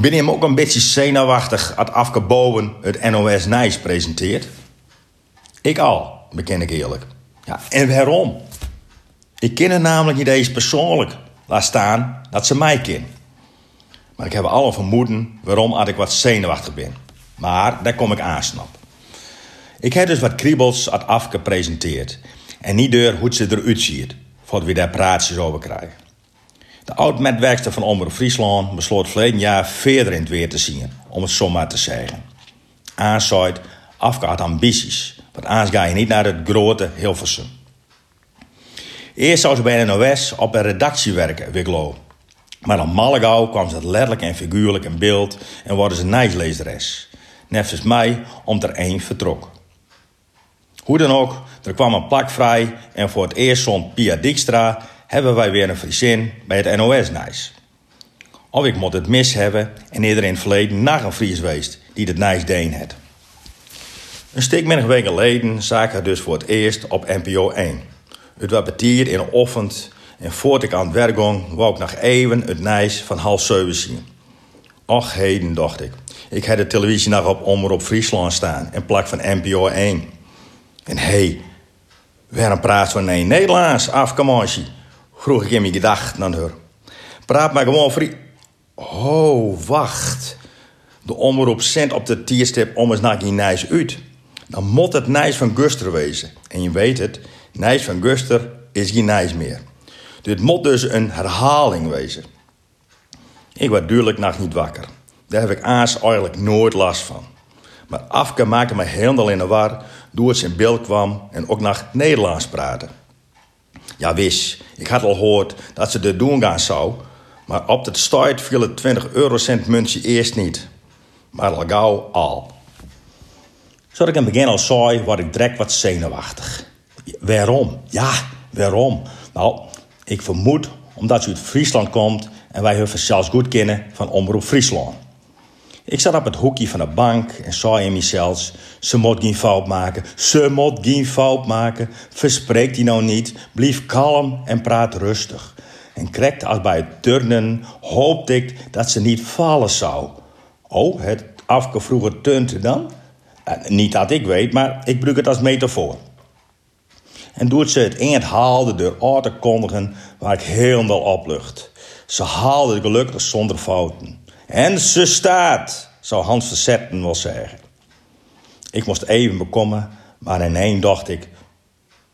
Ben je hem ook een beetje zenuwachtig als Afke het NOS Nijs presenteert? Ik al, beken ik eerlijk. Ja, en waarom? Ik ken namelijk niet eens persoonlijk. Laat staan dat ze mij ken. Maar ik heb alle vermoeden waarom ik wat zenuwachtig ben. Maar daar kom ik aansnap. Ik heb dus wat kriebels at Afke presenteerd. En niet door hoe ze eruit ziet, voordat we daar praatjes over krijgen. De oud-medwerkster van Omroep Friesland besloot verleden jaar verder in het weer te zien, om het zomaar te zeggen. Aanzooit, Afke had ambities, want anders ga je niet naar het grote Hilversum. Eerst zou ze bij NOS op een redactie werken, Wiglo. Maar dan Mallegau kwam ze letterlijk en figuurlijk in beeld en worden ze nijslezeres. Net als mij, om er één vertrok. Hoe dan ook, er kwam een plak vrij en voor het eerst zond Pia Dijkstra hebben wij weer een Friesin bij het NOS-nijs. Of ik moet het mis hebben en eerder in het verleden nog een Fries geweest die het nijs deen had. Een stuk minder weken geleden zag ik dus voor het eerst op NPO 1. Het was betier in een ochtend en voordat ik aan het werk ging, wou ik nog even het nijs van half zeven zien. Och heden, dacht ik. Ik had de televisie nog op Omroep Friesland staan en plak van NPO 1. En hé, hey, waarom praat van nee Nederlands, afkamasje? Vroeg ik in mijn gedachten aan haar. Praat maar gewoon Fries. Oh, wacht. De omroep zendt op de tierstip om eens naar die Nijs uit. Dan moet het Nijs van Guster wezen. En je weet het, Nijs van Guster is geen Nijs meer. Dit moet dus een herhaling wezen. Ik werd duidelijk nog niet wakker. Daar heb ik aas eigenlijk nooit last van. Maar Afke maakte me helemaal in de war doordat ze in beeld kwam en ook nog Nederlands praten. Ja, wist, ik had al gehoord dat ze dit doen gaan zou, maar op het start viel het 20 eurocent muntje eerst niet. Maar al gauw al. Zodat ik in het begin al zei, word ik direct wat zenuwachtig. Waarom? Ja, waarom? Nou, ik vermoed omdat ze uit Friesland komt en wij haar zelfs goed kennen van Omroep Friesland. Ik zat op het hoekje van de bank en zei in mezelf: ze moet geen fout maken, ze moet geen fout maken. Verspreekt die nou niet, blijf kalm en praat rustig. En krekt als bij het turnen hoopte ik dat ze niet vallen zou. Oh, het afke vroeger turnte dan? Eh, niet dat ik weet, maar ik gebruik het als metafoor. En doet ze het eind haalde door aan te kondigen waar ik helemaal oplucht. Ze haalde het gelukkig zonder fouten. En ze staat, zou Hans Verzetten wel zeggen. Ik moest even bekomen, maar ineens dacht ik...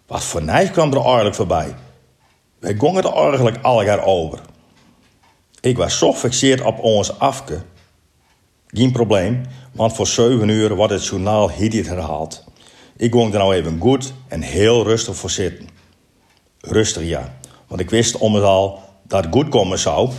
Wat voor nijs kwam er eigenlijk voorbij? Wij gongen er eigenlijk alle over. Ik was zo gefixeerd op ons afke. Geen probleem, want voor zeven uur wordt het journaal hier herhaald. Ik ging er nou even goed en heel rustig voor zitten. Rustig ja, want ik wist om het al dat het goed komen zou